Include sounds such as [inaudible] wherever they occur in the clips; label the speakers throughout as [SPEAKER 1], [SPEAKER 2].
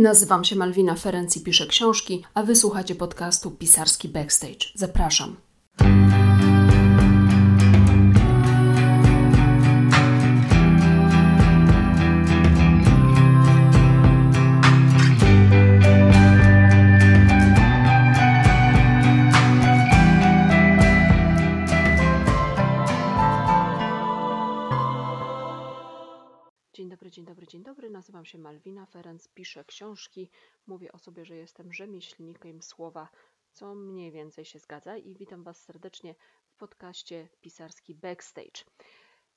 [SPEAKER 1] Nazywam się Malwina Ferenc i piszę książki, a wysłuchacie podcastu Pisarski Backstage. Zapraszam. Się Malwina Ferenc, piszę książki. Mówię o sobie, że jestem rzemieślnikiem słowa, co mniej więcej się zgadza i witam Was serdecznie w podcaście Pisarski Backstage.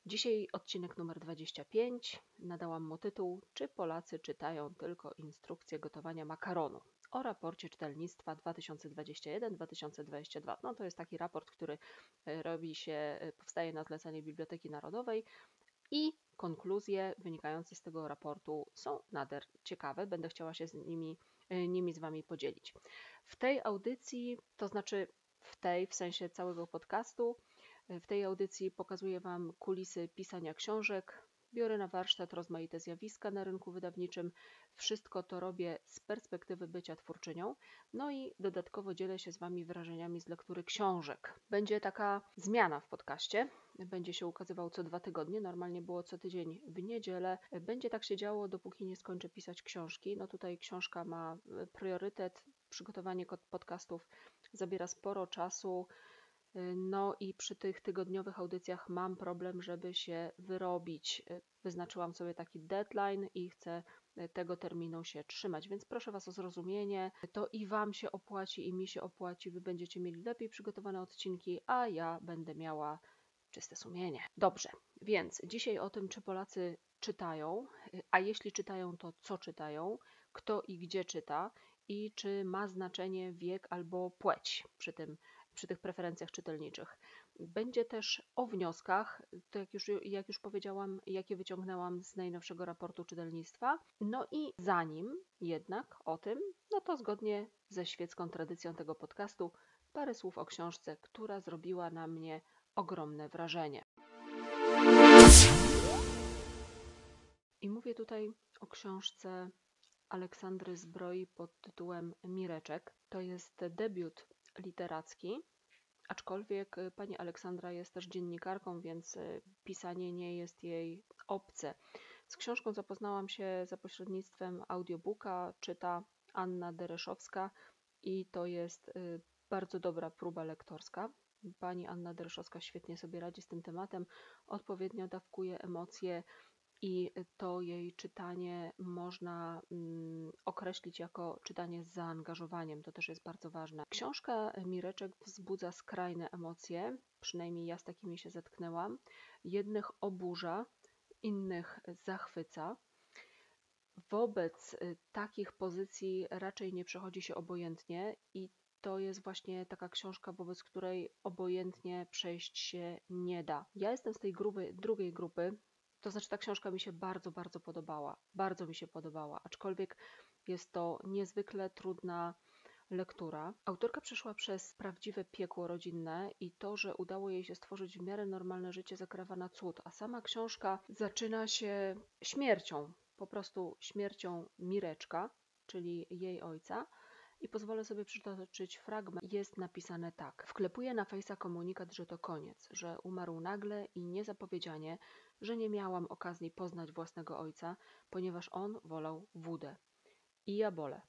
[SPEAKER 1] Dzisiaj odcinek numer 25. Nadałam mu tytuł Czy Polacy czytają tylko instrukcje gotowania makaronu? O raporcie czytelnictwa 2021-2022. No to jest taki raport, który e, robi się, e, powstaje na zlecenie Biblioteki Narodowej i konkluzje wynikające z tego raportu są nader ciekawe. Będę chciała się z nimi, e, nimi z Wami podzielić. W tej audycji, to znaczy w tej, w sensie całego podcastu, e, w tej audycji pokazuję Wam kulisy pisania książek, biorę na warsztat rozmaite zjawiska na rynku wydawniczym. Wszystko to robię z perspektywy bycia twórczynią. No i dodatkowo dzielę się z Wami wrażeniami z lektury książek. Będzie taka zmiana w podcaście. Będzie się ukazywał co dwa tygodnie. Normalnie było co tydzień w niedzielę. Będzie tak się działo, dopóki nie skończę pisać książki. No tutaj książka ma priorytet. Przygotowanie podcastów zabiera sporo czasu. No i przy tych tygodniowych audycjach mam problem, żeby się wyrobić. Wyznaczyłam sobie taki deadline i chcę tego terminu się trzymać, więc proszę Was o zrozumienie. To i Wam się opłaci, i mi się opłaci. Wy będziecie mieli lepiej przygotowane odcinki, a ja będę miała czyste sumienie. Dobrze, więc dzisiaj o tym, czy Polacy czytają, a jeśli czytają, to co czytają, kto i gdzie czyta i czy ma znaczenie wiek albo płeć przy tym przy tych preferencjach czytelniczych. Będzie też o wnioskach, to jak już, jak już powiedziałam, jakie wyciągnęłam z najnowszego raportu czytelnictwa. No i zanim jednak o tym, no to zgodnie ze świecką tradycją tego podcastu, parę słów o książce, która zrobiła na mnie ogromne wrażenie. I mówię tutaj o książce Aleksandry Zbroi pod tytułem Mireczek. To jest debiut literacki, aczkolwiek pani Aleksandra jest też dziennikarką, więc pisanie nie jest jej obce. Z książką zapoznałam się za pośrednictwem audiobooka, czyta Anna Dereszowska i to jest y, bardzo dobra próba lektorska. Pani Anna Dereszowska świetnie sobie radzi z tym tematem, odpowiednio dawkuje emocje, i to jej czytanie można mm, określić jako czytanie z zaangażowaniem. To też jest bardzo ważne. Książka Mireczek wzbudza skrajne emocje, przynajmniej ja z takimi się zetknęłam. Jednych oburza, innych zachwyca. Wobec y, takich pozycji raczej nie przechodzi się obojętnie i to jest właśnie taka książka, wobec której obojętnie przejść się nie da. Ja jestem z tej grupy, drugiej grupy, to znaczy, ta książka mi się bardzo, bardzo podobała. Bardzo mi się podobała, aczkolwiek jest to niezwykle trudna lektura. Autorka przeszła przez prawdziwe piekło rodzinne i to, że udało jej się stworzyć w miarę normalne życie, zakrawa na cud, a sama książka zaczyna się śmiercią, po prostu śmiercią Mireczka, czyli jej ojca. I pozwolę sobie przytoczyć fragment. Jest napisane tak. Wklepuje na fejsa komunikat, że to koniec, że umarł nagle i niezapowiedzianie, że nie miałam okazji poznać własnego ojca, ponieważ on wolał wódę. I ja bolę.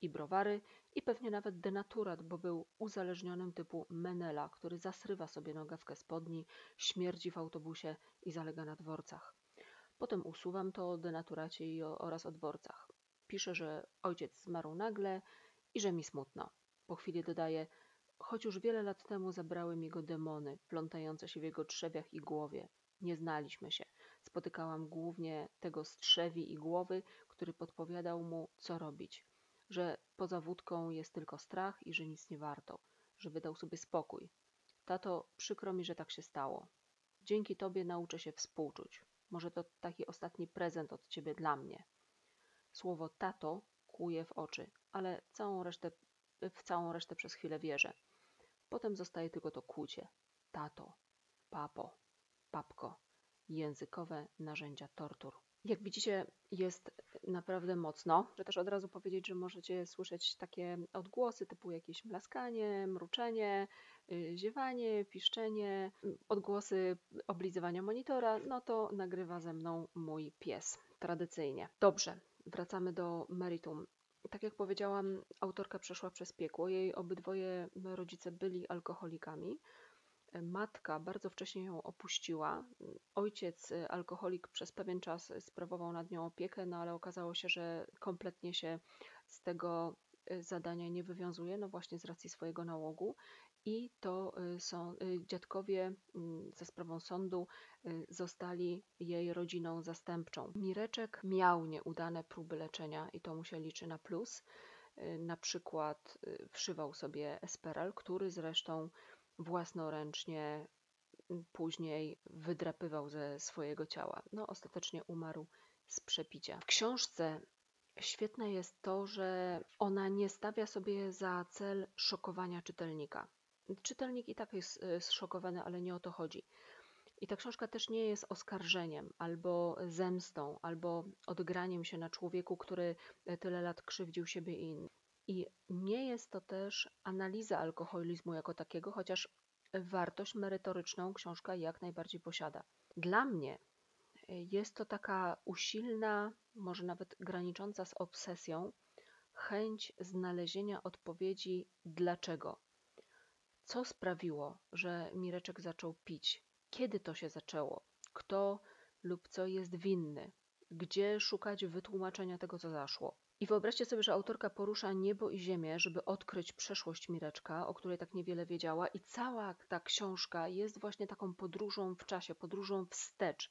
[SPEAKER 1] I browary, i pewnie nawet denaturat, bo był uzależnionym typu Menela, który zasrywa sobie nogawkę spodni, śmierdzi w autobusie i zalega na dworcach. Potem usuwam to o denaturacie oraz o dworcach. Pisze, że ojciec zmarł nagle i że mi smutno. Po chwili dodaje, choć już wiele lat temu zabrały mi go demony, plątające się w jego trzewiach i głowie. Nie znaliśmy się. Spotykałam głównie tego strzewi i głowy, który podpowiadał mu, co robić. Że poza wódką jest tylko strach i że nic nie warto. Że wydał sobie spokój. Tato, przykro mi, że tak się stało. Dzięki tobie nauczę się współczuć. Może to taki ostatni prezent od ciebie dla mnie. Słowo tato kłuje w oczy, ale całą resztę, w całą resztę przez chwilę wierzę. Potem zostaje tylko to kłucie. Tato, papo papko, językowe narzędzia tortur. Jak widzicie, jest naprawdę mocno. Muszę też od razu powiedzieć, że możecie słyszeć takie odgłosy typu jakieś mlaskanie, mruczenie, y, ziewanie, piszczenie, odgłosy oblizywania monitora. No to nagrywa ze mną mój pies tradycyjnie. Dobrze, wracamy do meritum. Tak jak powiedziałam, autorka przeszła przez piekło. Jej obydwoje rodzice byli alkoholikami. Matka bardzo wcześnie ją opuściła. Ojciec, y, alkoholik, przez pewien czas sprawował nad nią opiekę, no ale okazało się, że kompletnie się z tego y, zadania nie wywiązuje, no właśnie z racji swojego nałogu. I to y, są dziadkowie mm, za sprawą sądu zostali jej rodziną zastępczą. Mireczek miał nieudane próby leczenia i to mu się liczy na plus. Na przykład wszywał sobie Esperal, który zresztą własnoręcznie później wydrapywał ze swojego ciała. No, ostatecznie umarł z przepicia. W książce świetne jest to, że ona nie stawia sobie za cel szokowania czytelnika. Czytelnik i tak jest e, zszokowany, ale nie o to chodzi. I ta książka też nie jest oskarżeniem, albo zemstą, albo odgraniem się na człowieku, który tyle lat krzywdził siebie i innych. I nie jest to też analiza alkoholizmu jako takiego, chociaż wartość merytoryczną książka jak najbardziej posiada. Dla mnie jest to taka usilna, może nawet granicząca z obsesją, chęć znalezienia odpowiedzi dlaczego. Co sprawiło, że Mireczek zaczął pić? Kiedy to się zaczęło? Kto lub co jest winny? Gdzie szukać wytłumaczenia tego, co zaszło? I wyobraźcie sobie, że autorka porusza niebo i ziemię, żeby odkryć przeszłość Mireczka, o której tak niewiele wiedziała, i cała ta książka jest właśnie taką podróżą w czasie, podróżą wstecz.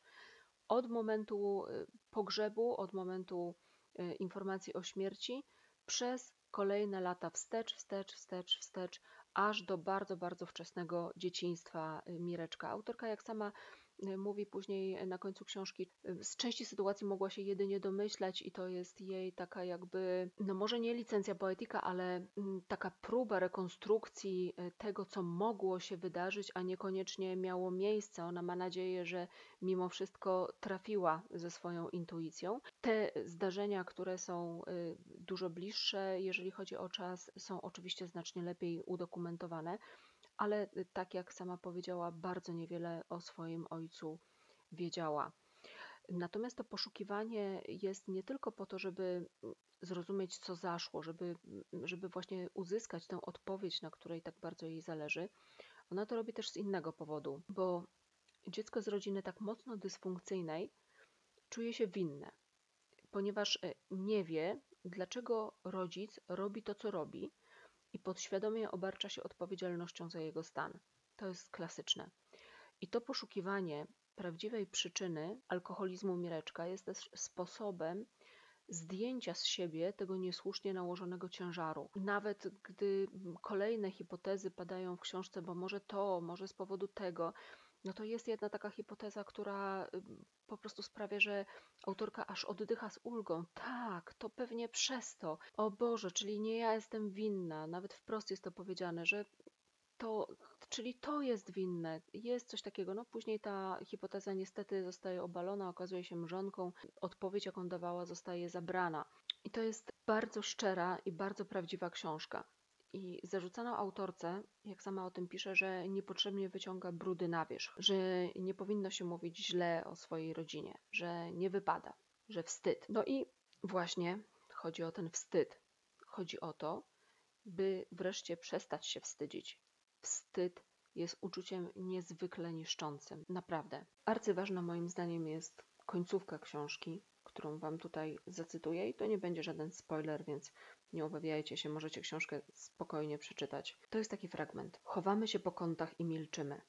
[SPEAKER 1] Od momentu y, pogrzebu, od momentu y, informacji o śmierci, przez kolejne lata wstecz, wstecz, wstecz, wstecz, aż do bardzo, bardzo wczesnego dzieciństwa y, Mireczka. Autorka, jak sama mówi później na końcu książki, y, z części sytuacji mogła się jedynie domyślać i to jest jej taka jakby, no może nie licencja poetyka, ale mm, taka próba rekonstrukcji y, tego, co mogło się wydarzyć, a niekoniecznie miało miejsce. Ona ma nadzieję, że mimo wszystko trafiła ze swoją intuicją. Te zdarzenia, które są dużo bliższe, jeżeli chodzi o czas, są oczywiście znacznie lepiej udokumentowane ale y, tak jak sama powiedziała, bardzo niewiele o swoim ojcu wiedziała. Natomiast to poszukiwanie jest nie tylko po to, żeby mm, zrozumieć, co zaszło, żeby, mm, żeby właśnie uzyskać tę odpowiedź, na której tak bardzo jej zależy. Ona to robi też z innego powodu, bo dziecko z rodziny tak mocno dysfunkcyjnej czuje się winne, ponieważ y, nie wie, dlaczego rodzic robi to, co robi, i podświadomie obarcza się odpowiedzialnością za jego stan. To jest klasyczne. I to poszukiwanie prawdziwej przyczyny alkoholizmu Mireczka jest też sposobem zdjęcia z siebie tego niesłusznie nałożonego ciężaru. Nawet gdy kolejne hipotezy padają w książce, bo może to, może z powodu tego, no to jest jedna taka hipoteza, która po prostu sprawia, że autorka aż oddycha z ulgą. Tak, to pewnie przez to. O Boże, czyli nie ja jestem winna. Nawet wprost jest to powiedziane, że to, czyli to jest winne. Jest coś takiego. No później ta hipoteza niestety zostaje obalona, okazuje się mrzonką. Odpowiedź, jaką dawała, zostaje zabrana. I to jest bardzo szczera i bardzo prawdziwa książka. I zarzucano autorce, jak sama o tym pisze, że niepotrzebnie wyciąga brudy na wierzch, że nie powinno się mówić źle o swojej rodzinie, że nie wypada, że wstyd. No i właśnie chodzi o ten wstyd. Chodzi o to, by wreszcie przestać się wstydzić. Wstyd jest uczuciem niezwykle niszczącym. Naprawdę. Arcyważna moim zdaniem jest końcówka książki, którą Wam tutaj zacytuję i to nie będzie żaden spoiler, więc nie obawiajcie się, możecie książkę spokojnie przeczytać. To jest taki fragment. Chowamy się po kątach i milczymy.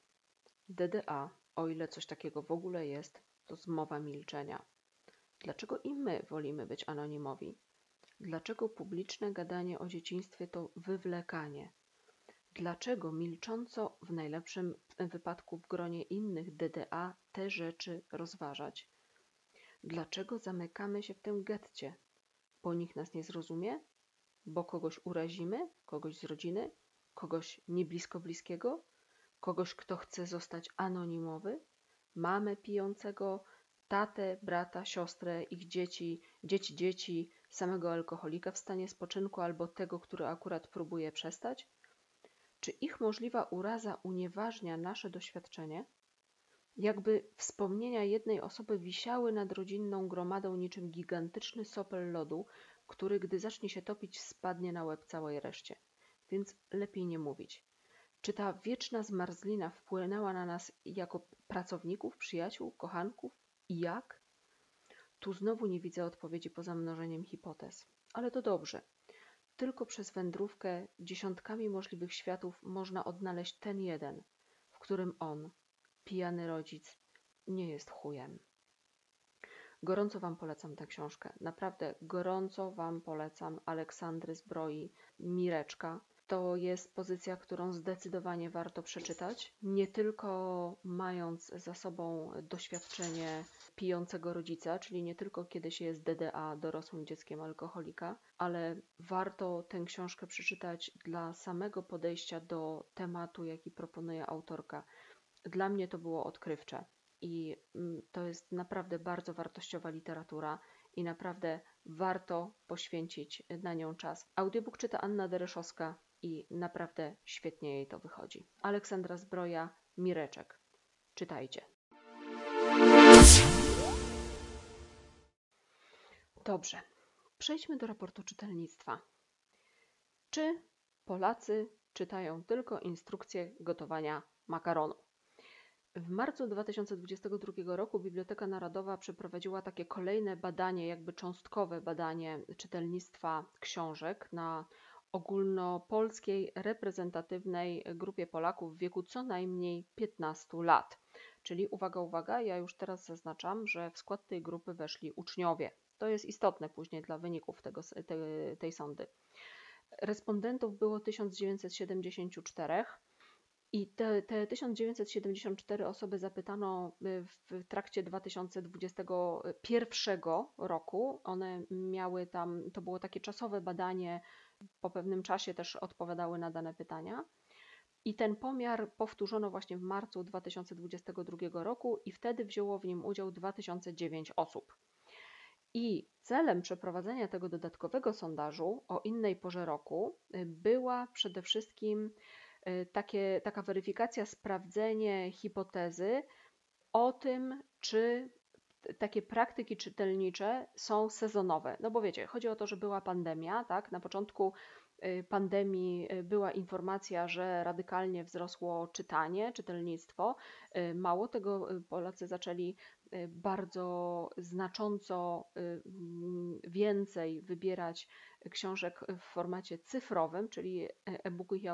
[SPEAKER 1] DDA, o ile coś takiego w ogóle jest, to zmowa milczenia. Dlaczego i my wolimy być anonimowi? Dlaczego publiczne gadanie o dzieciństwie to wywlekanie? Dlaczego milcząco, w najlepszym wypadku w gronie innych DDA, te rzeczy rozważać? Dlaczego zamykamy się w tym getcie? Bo nikt nas nie zrozumie? Bo kogoś urazimy? Kogoś z rodziny? Kogoś nieblisko bliskiego? Kogoś, kto chce zostać anonimowy? Mamę pijącego, tatę, brata, siostrę, ich dzieci, dzieci dzieci, samego alkoholika w stanie spoczynku albo tego, który akurat próbuje przestać? Czy ich możliwa uraza unieważnia nasze doświadczenie? Jakby wspomnienia jednej osoby wisiały nad rodzinną gromadą niczym gigantyczny sopel lodu, który gdy zacznie się topić, spadnie na łeb całej reszcie. Więc lepiej nie mówić. Czy ta wieczna zmarzlina wpłynęła na nas jako pracowników, przyjaciół, kochanków i jak? Tu znowu nie widzę odpowiedzi poza mnożeniem hipotez. Ale to dobrze. Tylko przez wędrówkę dziesiątkami możliwych światów można odnaleźć ten jeden, w którym on, pijany rodzic, nie jest chujem. Gorąco Wam polecam tę książkę. Naprawdę gorąco Wam polecam Aleksandry Zbroi Mireczka. To jest pozycja, którą zdecydowanie warto przeczytać, nie tylko mając za sobą doświadczenie pijącego rodzica, czyli nie tylko kiedy się jest DDA, dorosłym dzieckiem alkoholika, ale warto tę książkę przeczytać dla samego podejścia do tematu, jaki proponuje autorka. Dla mnie to było odkrywcze i mm, to jest naprawdę bardzo wartościowa literatura i naprawdę warto poświęcić na nią czas. Audiobook czyta Anna Dereszowska i naprawdę świetnie jej to wychodzi. Aleksandra Zbroja, Mireczek. Czytajcie. Dobrze, przejdźmy do raportu czytelnictwa. Czy Polacy czytają tylko instrukcje gotowania makaronu? W marcu 2022 roku Biblioteka Narodowa przeprowadziła takie kolejne badanie, jakby cząstkowe badanie czytelnictwa książek na ogólnopolskiej reprezentatywnej grupie Polaków w wieku co najmniej 15 lat. Czyli uwaga, uwaga, ja już teraz zaznaczam, że w skład tej grupy weszli uczniowie. To jest istotne później dla wyników tego, te, tej sądy. Respondentów było 1974 i te, te 1974 osoby zapytano y, w trakcie 2021 roku. One miały tam, to było takie czasowe badanie, po pewnym czasie też odpowiadały na dane pytania. I ten pomiar powtórzono właśnie w marcu 2022 roku, i wtedy wzięło w nim udział 2009 osób. I celem przeprowadzenia tego dodatkowego sondażu o innej porze roku y, była przede wszystkim takie, taka weryfikacja, sprawdzenie hipotezy o tym, czy takie praktyki czytelnicze są sezonowe. No bo wiecie, chodzi o to, że była pandemia, tak? Na początku y, pandemii y, była informacja, że radykalnie wzrosło czytanie, czytelnictwo. Mało tego, Polacy zaczęli bardzo znacząco więcej wybierać książek w formacie cyfrowym, czyli e-booków i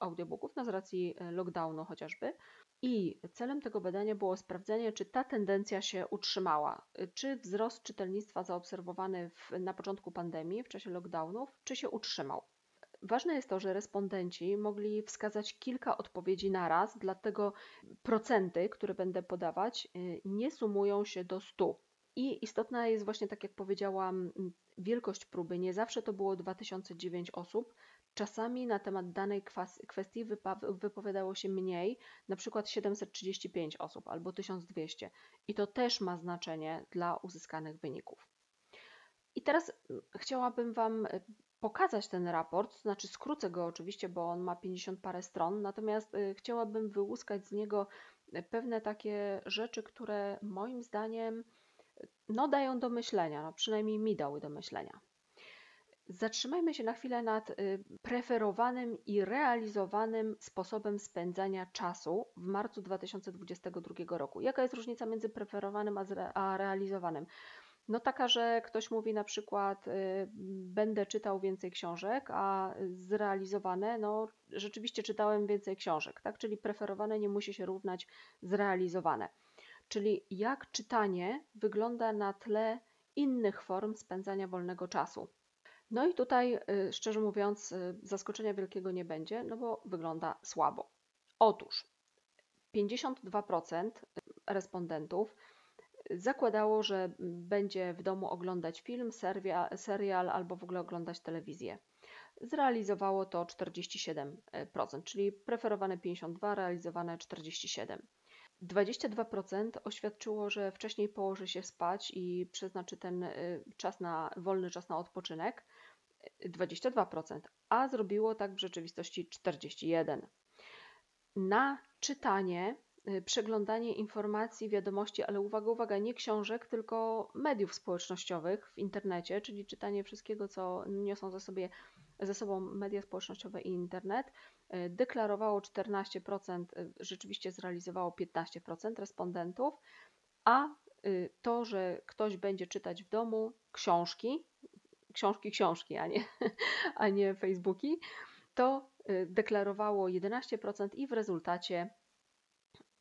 [SPEAKER 1] audiobooków, no z racji e, lockdownu chociażby. I celem tego badania było sprawdzenie, czy ta tendencja się utrzymała, czy wzrost czytelnictwa zaobserwowany w, na początku pandemii, w czasie lockdownów, czy się utrzymał. Ważne jest to, że respondenci mogli wskazać kilka odpowiedzi na raz, dlatego procenty, które będę podawać, y, nie sumują się do 100. I istotna jest właśnie, tak jak powiedziałam, wielkość próby. Nie zawsze to było 2009 osób. Czasami na temat danej kwestii wypowiadało się mniej, na przykład 735 osób albo 1200. I to też ma znaczenie dla uzyskanych wyników. I teraz chciałabym Wam y, pokazać ten raport, znaczy skrócę go oczywiście, bo on ma 50 parę stron, natomiast y, chciałabym wyłuskać z niego y, pewne takie rzeczy, które moim zdaniem no, dają do myślenia, no, przynajmniej mi dały do myślenia. Zatrzymajmy się na chwilę nad preferowanym i realizowanym sposobem spędzania czasu w marcu 2022 roku. Jaka jest różnica między preferowanym a realizowanym? No taka, że ktoś mówi na przykład y, będę czytał więcej książek, a zrealizowane, no rzeczywiście czytałem więcej książek, tak? Czyli preferowane nie musi się równać zrealizowane. Czyli jak czytanie wygląda na tle innych form spędzania wolnego czasu. No i tutaj, y, szczerze mówiąc, y, zaskoczenia wielkiego nie będzie, no bo wygląda słabo. Otóż 52% respondentów zakładało, że będzie w domu oglądać film, serial albo w ogóle oglądać telewizję. Zrealizowało to 47%, czyli preferowane 52, realizowane 47%. 22% oświadczyło, że wcześniej położy się spać i przeznaczy ten y, czas na wolny czas na odpoczynek. 22%, a zrobiło tak w rzeczywistości 41%. Na czytanie, przeglądanie informacji, wiadomości, ale uwaga, uwaga, nie książek, tylko mediów społecznościowych w internecie, czyli czytanie wszystkiego, co niosą ze, sobie, ze sobą media społecznościowe i internet, y, deklarowało 14%, y, rzeczywiście zrealizowało 15% respondentów, a to, że ktoś będzie czytać w domu książki, książki, książki, a nie, [laughs] a nie Facebooki, to y, deklarowało 11% i w rezultacie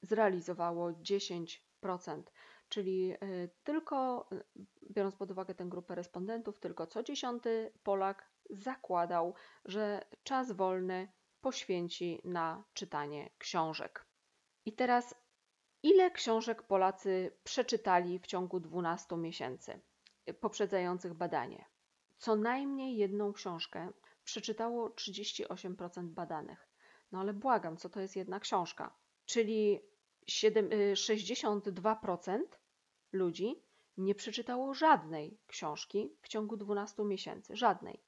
[SPEAKER 1] zrealizowało 10%. Czyli y, tylko, y, biorąc pod uwagę tę grupę respondentów, tylko co dziesiąty Polak zakładał, że czas wolny poświęci na czytanie książek. I teraz, ile książek Polacy przeczytali w ciągu 12 miesięcy poprzedzających badanie? Co najmniej jedną książkę przeczytało 38% badanych. No ale błagam, co to jest jedna książka? Czyli 7, 62% y, ludzi nie przeczytało żadnej książki w ciągu 12 miesięcy. Żadnej.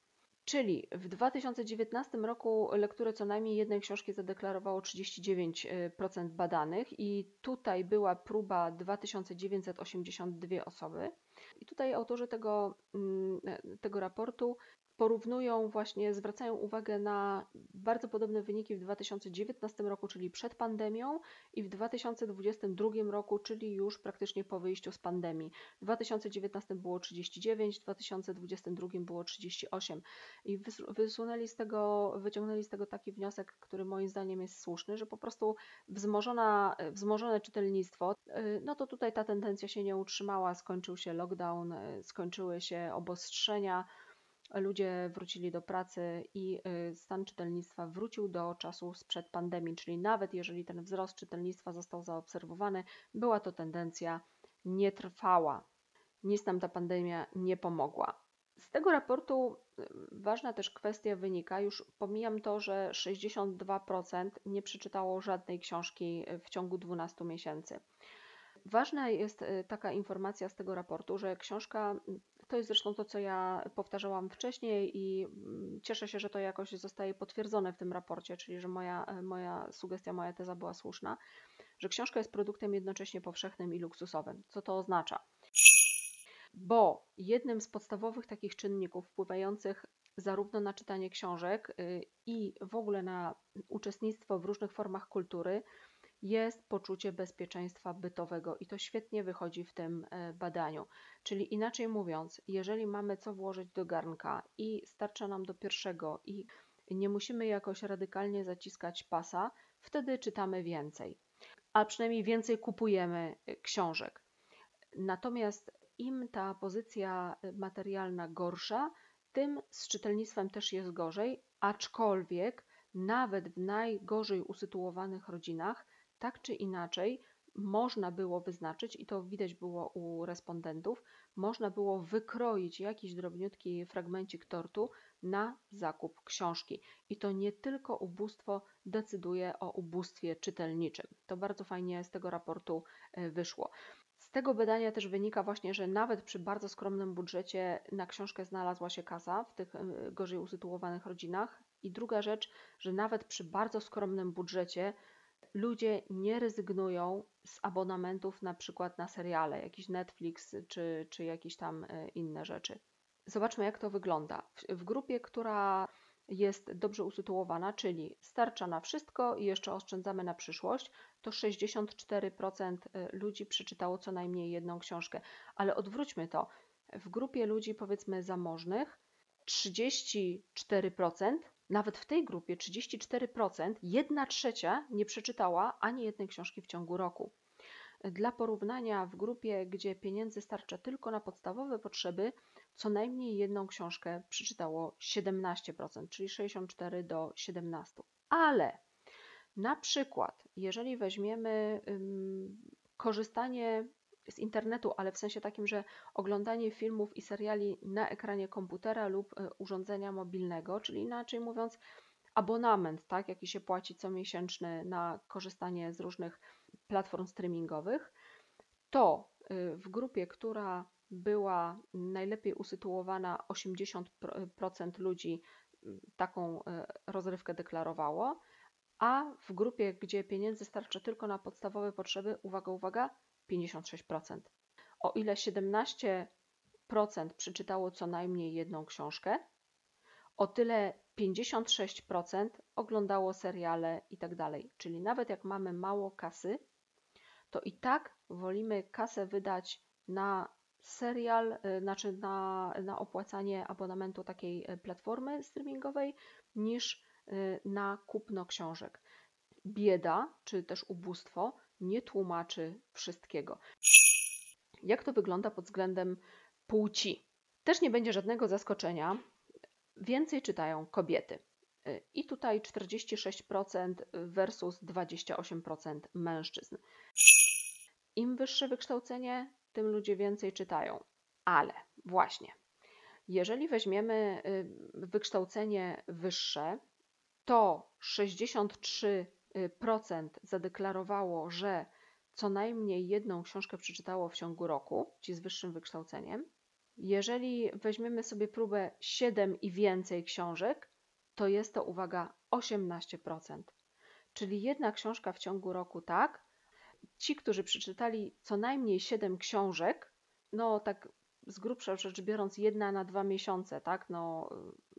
[SPEAKER 1] Czyli w 2019 roku lekturę co najmniej jednej książki zadeklarowało 39% badanych i tutaj była próba 2982 osoby. I tutaj autorzy tego, mm, tego raportu porównują właśnie, zwracają uwagę na bardzo podobne wyniki w 2019 roku, czyli przed pandemią i w 2022 roku, czyli już praktycznie po wyjściu z pandemii. W 2019 było 39, w 2022 było 38 i wysunęli z tego, wyciągnęli z tego taki wniosek, który moim zdaniem jest słuszny, że po prostu wzmożona, wzmożone czytelnictwo, y, no to tutaj ta tendencja się nie utrzymała, skończył się lockdown, y, skończyły się obostrzenia, ludzie wrócili do pracy i y, stan czytelnictwa wrócił do czasu sprzed pandemii, czyli nawet jeżeli ten wzrost czytelnictwa został zaobserwowany, była to tendencja nietrwała. Nic nam ta pandemia nie pomogła. Z tego raportu y, ważna też kwestia wynika, już pomijam to, że 62% nie przeczytało żadnej książki w ciągu 12 miesięcy. Ważna jest y, taka informacja z tego raportu, że książka to jest zresztą to, co ja powtarzałam wcześniej i mm, cieszę się, że to jakoś zostaje potwierdzone w tym raporcie, czyli że moja, e, moja sugestia, moja teza była słuszna, że książka jest produktem jednocześnie powszechnym i luksusowym. Co to oznacza? Bo jednym z podstawowych takich czynników wpływających zarówno na czytanie książek y, i w ogóle na uczestnictwo w różnych formach kultury jest poczucie bezpieczeństwa bytowego i to świetnie wychodzi w tym e, badaniu. Czyli inaczej mówiąc, jeżeli mamy co włożyć do garnka i starcza nam do pierwszego i nie musimy jakoś radykalnie zaciskać pasa, wtedy czytamy więcej, a przynajmniej więcej kupujemy e, książek. Natomiast im ta pozycja e, materialna gorsza, tym z czytelnictwem też jest gorzej, aczkolwiek nawet w najgorzej usytuowanych rodzinach tak czy inaczej można było wyznaczyć, i to widać było u respondentów, można było wykroić jakiś drobniutki fragmencik tortu na zakup książki. I to nie tylko ubóstwo decyduje o ubóstwie czytelniczym. To bardzo fajnie z tego raportu e, wyszło. Z tego badania też wynika właśnie, że nawet przy bardzo skromnym budżecie na książkę znalazła się kasa w tych e, gorzej usytuowanych rodzinach. I druga rzecz, że nawet przy bardzo skromnym budżecie ludzie nie rezygnują z abonamentów na przykład na seriale, jakiś Netflix czy, czy jakieś tam e, inne rzeczy. Zobaczmy, jak to wygląda. W, w grupie, która jest dobrze usytuowana, czyli starcza na wszystko i jeszcze oszczędzamy na przyszłość, to 64% e, ludzi przeczytało co najmniej jedną książkę. Ale odwróćmy to. W grupie ludzi powiedzmy zamożnych 34% nawet w tej grupie 34%, 1 trzecia nie przeczytała ani jednej książki w ciągu roku. Dla porównania, w grupie, gdzie pieniędzy starcza tylko na podstawowe potrzeby, co najmniej jedną książkę przeczytało 17%, czyli 64 do 17. Ale na przykład, jeżeli weźmiemy ym, korzystanie z internetu, ale w sensie takim, że oglądanie filmów i seriali na ekranie komputera lub e, urządzenia mobilnego, czyli inaczej mówiąc, abonament, tak, jaki się płaci co miesięczny na korzystanie z różnych platform streamingowych, to y, w grupie, która była najlepiej usytuowana, 80% ludzi taką y, rozrywkę deklarowało, a w grupie, gdzie pieniędzy starcza tylko na podstawowe potrzeby, uwaga, uwaga, 56%. O ile 17% przeczytało co najmniej jedną książkę, o tyle 56% oglądało seriale i tak dalej. Czyli nawet jak mamy mało kasy, to i tak wolimy kasę wydać na serial, y, znaczy na, na opłacanie abonamentu takiej y, platformy streamingowej, niż y, na kupno książek. Bieda, czy też ubóstwo nie tłumaczy wszystkiego. Jak to wygląda pod względem płci? Też nie będzie żadnego zaskoczenia. Więcej czytają kobiety. I tutaj 46% versus 28% mężczyzn. Im wyższe wykształcenie, tym ludzie więcej czytają. Ale właśnie, jeżeli weźmiemy y, wykształcenie wyższe, to 63% zadeklarowało, że co najmniej jedną książkę przeczytało w ciągu roku, ci z wyższym wykształceniem. Jeżeli weźmiemy sobie próbę 7 i więcej książek, to jest to, uwaga, 18%. Czyli jedna książka w ciągu roku tak, ci, którzy przeczytali co najmniej 7 książek, no tak z grubsza rzecz biorąc, jedna na dwa miesiące, tak, no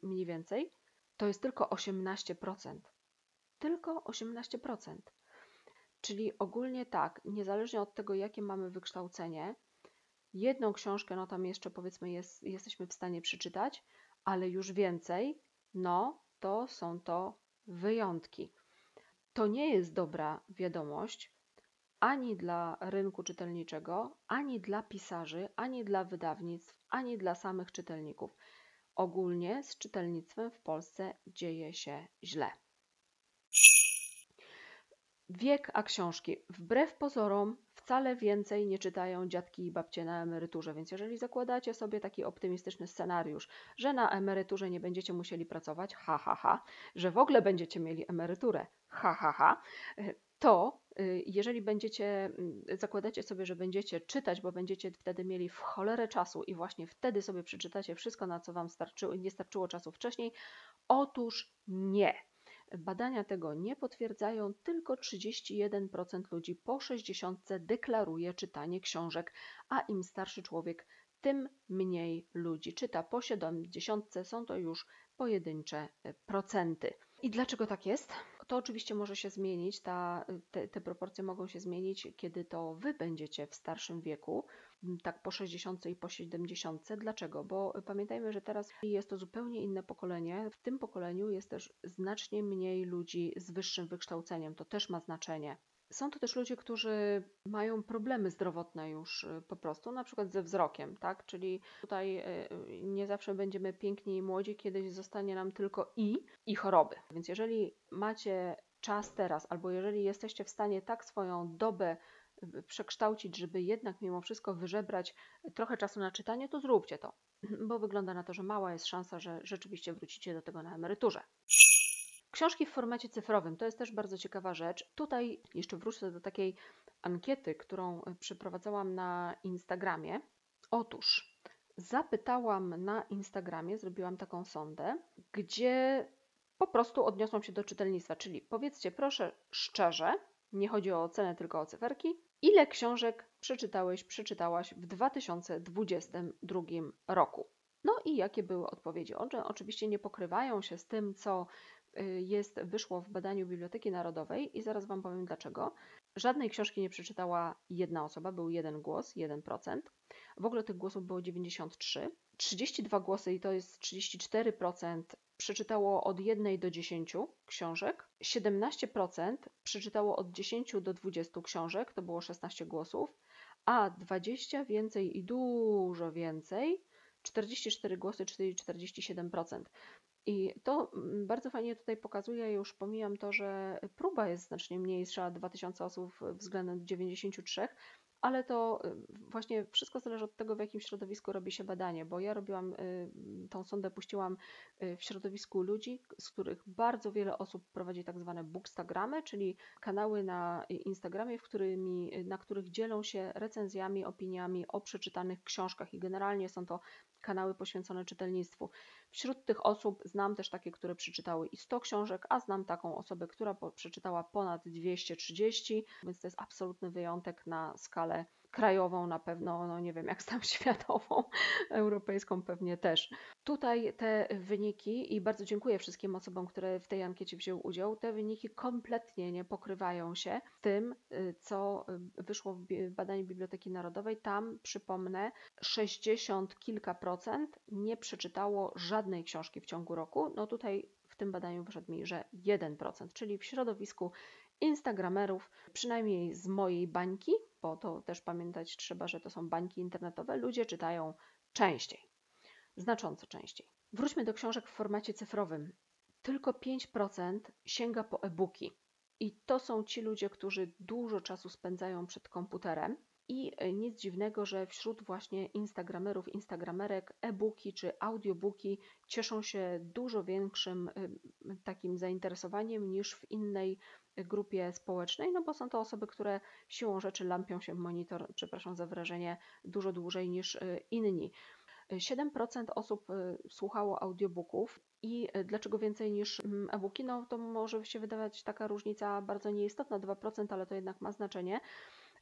[SPEAKER 1] mniej więcej, to jest tylko 18%. Tylko 18%. Czyli ogólnie tak, niezależnie od tego, jakie mamy wykształcenie, jedną książkę, no tam jeszcze powiedzmy jest, jesteśmy w stanie przeczytać, ale już więcej, no to są to wyjątki. To nie jest dobra wiadomość, ani dla rynku czytelniczego, ani dla pisarzy, ani dla wydawnictw, ani dla samych czytelników. Ogólnie z czytelnictwem w Polsce dzieje się źle. Wiek a książki. Wbrew pozorom wcale więcej nie czytają dziadki i babcie na emeryturze, więc jeżeli zakładacie sobie taki optymistyczny scenariusz, że na emeryturze nie będziecie musieli pracować, ha, ha, ha, że w ogóle będziecie mieli emeryturę, ha, ha, ha, to y, jeżeli będziecie, mm, zakładacie sobie, że będziecie czytać, bo będziecie wtedy mieli w cholerę czasu i właśnie wtedy sobie przeczytacie wszystko, na co Wam starczyło, nie starczyło czasu wcześniej, otóż nie. Badania tego nie potwierdzają, tylko 31% ludzi po 60 deklaruje czytanie książek, a im starszy człowiek, tym mniej ludzi czyta. Po 70 są to już pojedyncze procenty. I dlaczego tak jest? To oczywiście może się zmienić, ta, te, te, proporcje mogą się zmienić, kiedy to Wy będziecie w starszym wieku, tak po 60 i po 70. Dlaczego? Bo pamiętajmy, że teraz jest to zupełnie inne pokolenie. W tym pokoleniu jest też znacznie mniej ludzi z wyższym wykształceniem. To też ma znaczenie. Są to też ludzie, którzy mają problemy zdrowotne już y, po prostu, na przykład ze wzrokiem, tak? Czyli tutaj y, nie zawsze będziemy piękni i młodzi, kiedyś zostanie nam tylko i i choroby. Więc jeżeli macie czas teraz, albo jeżeli jesteście w stanie tak swoją dobę y, przekształcić, żeby jednak mimo wszystko wyżebrać trochę czasu na czytanie, to zróbcie to, bo wygląda na to, że mała jest szansa, że rzeczywiście wrócicie do tego na emeryturze. Książki w formacie cyfrowym to jest też bardzo ciekawa rzecz. Tutaj jeszcze wrócę do takiej ankiety, którą e, przeprowadzałam na Instagramie. Otóż zapytałam na Instagramie, zrobiłam taką sondę, gdzie po prostu odniosłam się do czytelnictwa, czyli powiedzcie proszę szczerze, nie chodzi o ocenę, tylko o cyferki, ile książek przeczytałeś, przeczytałaś w 2022 roku. No i jakie były odpowiedzi? Oczywiście nie pokrywają się z tym, co jest, wyszło w badaniu Biblioteki Narodowej i zaraz Wam powiem dlaczego. Żadnej książki nie przeczytała jedna osoba, był jeden głos, 1%. W ogóle tych głosów było 93. 32 głosy i to jest 34% przeczytało od 1 do 10 książek. 17% przeczytało od 10 do 20 książek, to było 16 głosów, a 20 więcej i dużo więcej 44 głosy, czyli 47%. I to mm, bardzo fajnie tutaj pokazuje, już pomijam to, że próba jest znacznie mniejsza, 2000 osób względem 93, ale to y, właśnie wszystko zależy od tego, w jakim środowisku robi się badanie, bo ja robiłam y, tą sondę, puściłam y, w środowisku ludzi, z których bardzo wiele osób prowadzi tak zwane bookstagramy, czyli kanały na Instagramie, w którymi, na których dzielą się recenzjami, opiniami o przeczytanych książkach. I generalnie są to kanały poświęcone czytelnictwu. Wśród tych osób znam też takie, które przeczytały i 100 książek, a znam taką osobę, która przeczytała ponad 230, więc to jest absolutny wyjątek na skalę krajową na pewno, no nie wiem jak tam [laughs] światową, europejską pewnie też. Tutaj te wyniki i bardzo dziękuję wszystkim osobom, które w tej ankiecie wzięły udział, te wyniki kompletnie nie pokrywają się z tym, y, co y, wyszło w badaniu Biblioteki Narodowej. Tam, przypomnę, 60 kilka procent nie przeczytało żadnej książki w ciągu roku. No tutaj w tym badaniu wyszedł mi, że 1%, czyli w środowisku Instagramerów, przynajmniej z mojej bańki, bo to też pamiętać trzeba, że to są bańki internetowe, ludzie czytają częściej, znacząco częściej. Wróćmy do książek w formacie cyfrowym. Tylko 5% sięga po e-booki. I to są ci ludzie, którzy dużo czasu spędzają przed komputerem. I e, nic dziwnego, że wśród właśnie Instagramerów, Instagramerek e-booki czy audiobooki cieszą się dużo większym takim zainteresowaniem niż w innej grupie społecznej, no bo są to osoby, które siłą rzeczy lampią się w monitor, przepraszam za wrażenie, dużo dłużej niż y, inni. 7% osób y, słuchało audiobooków i y, dlaczego więcej niż mm, e-booki? No to może się wydawać taka różnica bardzo nieistotna, 2%, ale to jednak ma znaczenie.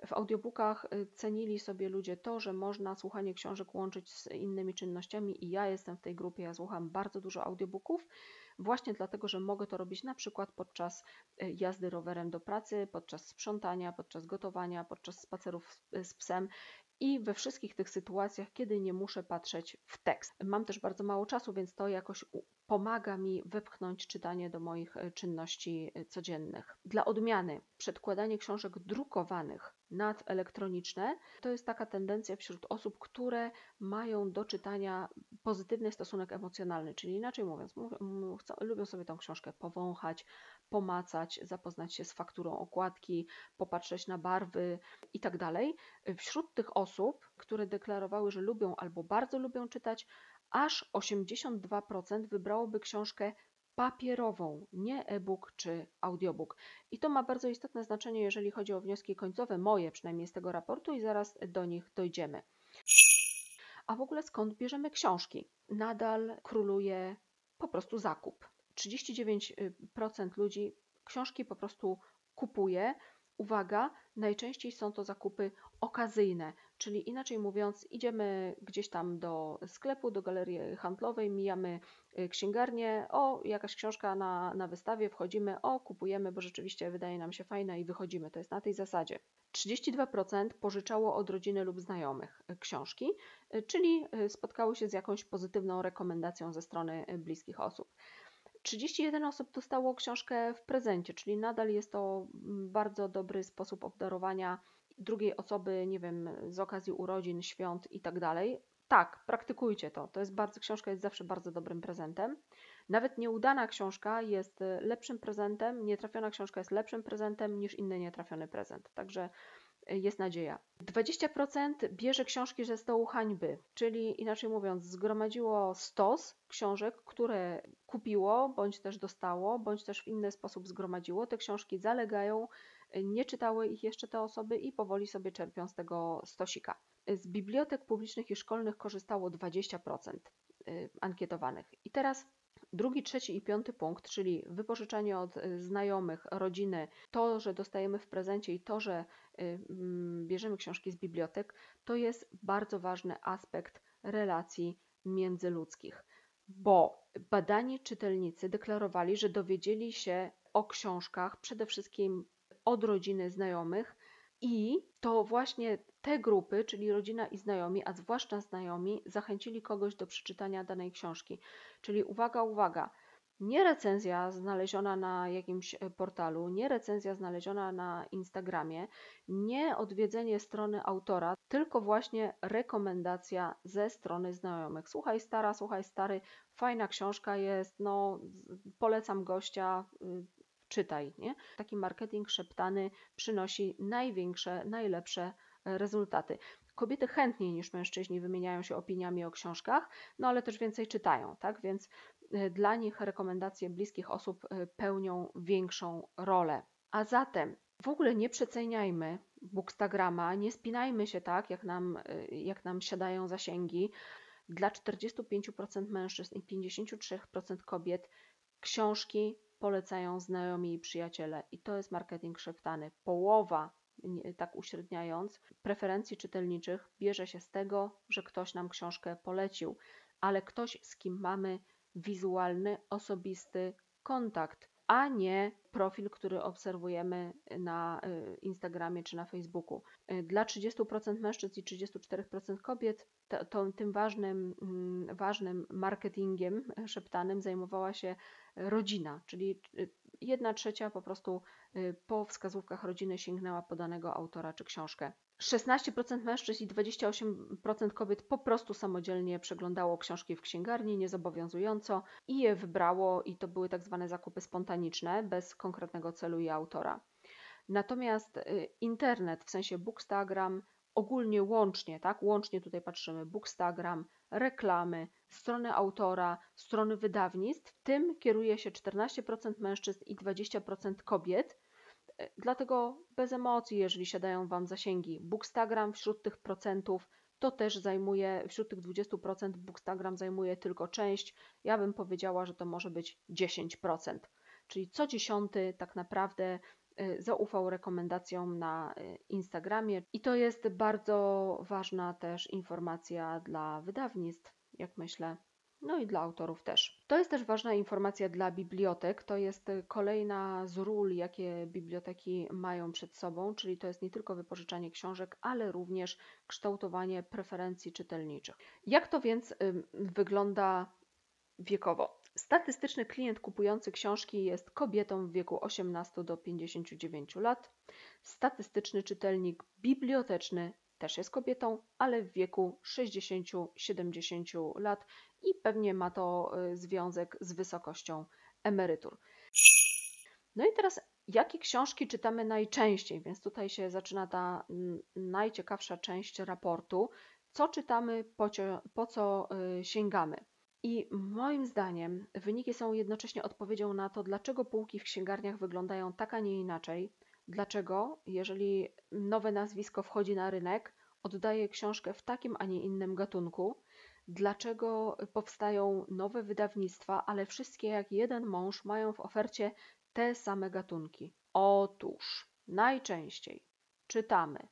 [SPEAKER 1] W audiobookach cenili sobie ludzie to, że można słuchanie książek łączyć z innymi czynnościami i ja jestem w tej grupie, ja słucham bardzo dużo audiobooków właśnie dlatego, że mogę to robić na przykład podczas e, jazdy rowerem do pracy, podczas sprzątania, podczas gotowania, podczas spacerów z psem i we wszystkich tych sytuacjach, kiedy nie muszę patrzeć w tekst. Mam też bardzo mało czasu, więc to jakoś pomaga mi wepchnąć czytanie do moich e, czynności e, codziennych. Dla odmiany, przedkładanie książek drukowanych nad elektroniczne to jest taka tendencja wśród osób, które mają do czytania pozytywny stosunek emocjonalny, czyli inaczej mówiąc, chcą, lubią sobie tą książkę powąchać, pomacać, zapoznać się z fakturą okładki, popatrzeć na barwy itd. Tak wśród tych osób, które deklarowały, że lubią albo bardzo lubią czytać, aż 82% wybrałoby książkę papierową, nie e-book czy audiobook. I to ma bardzo istotne znaczenie, jeżeli chodzi o wnioski końcowe, moje przynajmniej z tego raportu, i zaraz do nich dojdziemy. A w ogóle skąd bierzemy książki? Nadal króluje po prostu zakup. 39% ludzi książki po prostu kupuje. Uwaga, najczęściej są to zakupy okazyjne, czyli inaczej mówiąc, idziemy gdzieś tam do sklepu, do galerii handlowej, mijamy y, księgarnię, o, jakaś książka na, na wystawie, wchodzimy, o, kupujemy, bo rzeczywiście wydaje nam się fajna i wychodzimy. To jest na tej zasadzie. 32% pożyczało od rodziny lub znajomych y, książki, y, czyli spotkały się z jakąś pozytywną rekomendacją ze strony bliskich osób. 31 osób dostało książkę w prezencie, czyli nadal jest to mm, bardzo dobry sposób obdarowania drugiej osoby, nie wiem, z okazji urodzin, świąt i tak praktykujcie to. To jest bardzo, książka jest zawsze bardzo dobrym prezentem. Nawet nieudana książka jest y, lepszym prezentem, nietrafiona książka jest lepszym prezentem niż inny nietrafiony prezent. Także jest nadzieja. 20% bierze książki ze stołu hańby, czyli inaczej mówiąc, zgromadziło stos książek, które kupiło, bądź też dostało, bądź też w inny sposób zgromadziło. Te książki zalegają, nie czytały ich jeszcze te osoby i powoli sobie czerpią z tego stosika. Z bibliotek publicznych i szkolnych korzystało 20% y, ankietowanych. I teraz Drugi, trzeci i piąty punkt, czyli wypożyczanie od y, znajomych, rodziny, to, że dostajemy w prezencie i to, że y, mm, bierzemy książki z bibliotek, to jest bardzo ważny aspekt relacji międzyludzkich, bo badani czytelnicy deklarowali, że dowiedzieli się o książkach przede wszystkim od rodziny znajomych i to właśnie te grupy, czyli rodzina i znajomi, a zwłaszcza znajomi, zachęcili kogoś do przeczytania danej książki. Czyli uwaga, uwaga, nie recenzja znaleziona na jakimś e, portalu, nie recenzja znaleziona na Instagramie, nie odwiedzenie strony autora, tylko właśnie rekomendacja ze strony znajomych. Słuchaj stara, słuchaj stary, fajna książka jest, no polecam gościa, y, czytaj. Nie? Taki marketing szeptany przynosi największe, najlepsze rezultaty. Kobiety chętniej niż mężczyźni wymieniają się opiniami o książkach, no ale też więcej czytają, tak? Więc dla nich rekomendacje bliskich osób pełnią większą rolę. A zatem w ogóle nie przeceniajmy Bookstagrama, nie spinajmy się tak, jak nam, jak nam siadają zasięgi. Dla 45% mężczyzn i 53% kobiet książki polecają znajomi i przyjaciele. I to jest marketing szeptany. Połowa, tak uśredniając, preferencji czytelniczych bierze się z tego, że ktoś nam książkę polecił, ale ktoś, z kim mamy wizualny, osobisty kontakt a nie profil, który obserwujemy na y, Instagramie czy na Facebooku. Y, dla 30% mężczyzn i 34% kobiet to, to, tym ważnym, mm, ważnym marketingiem szeptanym zajmowała się rodzina, czyli y, jedna trzecia po prostu po wskazówkach rodziny sięgnęła po danego autora czy książkę. 16% mężczyzn i 28% kobiet po prostu samodzielnie przeglądało książki w księgarni niezobowiązująco i je wybrało, i to były tak zwane zakupy spontaniczne, bez konkretnego celu i autora. Natomiast y, internet, w sensie Bookstagram, ogólnie łącznie, tak, łącznie tutaj patrzymy, Bookstagram, reklamy, strony autora, strony wydawnictw, tym kieruje się 14% mężczyzn i 20% kobiet, Dlatego bez emocji, jeżeli siadają Wam zasięgi. Bookstagram wśród tych procentów to też zajmuje, wśród tych 20% Bookstagram zajmuje tylko część. Ja bym powiedziała, że to może być 10%. Czyli co dziesiąty tak naprawdę zaufał rekomendacjom na y, Instagramie. I to jest bardzo ważna też informacja dla wydawnictw, jak myślę, no i dla autorów też. To jest też ważna informacja dla bibliotek. To jest kolejna z ról, jakie biblioteki mają przed sobą, czyli to jest nie tylko wypożyczanie książek, ale również kształtowanie preferencji czytelniczych. Jak to więc wygląda wiekowo? Statystyczny klient kupujący książki jest kobietą w wieku 18 do 59 lat. Statystyczny czytelnik biblioteczny też jest kobietą, ale w wieku 60-70 lat i pewnie ma to y, związek z wysokością emerytur. No i teraz, jakie książki czytamy najczęściej? Więc tutaj się zaczyna ta najciekawsza część raportu. Co czytamy, po, po co y, sięgamy? I moim zdaniem wyniki są jednocześnie odpowiedzią na to, dlaczego półki w księgarniach wyglądają tak, a nie inaczej. Dlaczego, jeżeli nowe nazwisko wchodzi na rynek, oddaje książkę w takim, a nie innym gatunku? dlaczego powstają nowe wydawnictwa, ale wszystkie jak jeden mąż mają w ofercie te same gatunki. Otóż najczęściej czytamy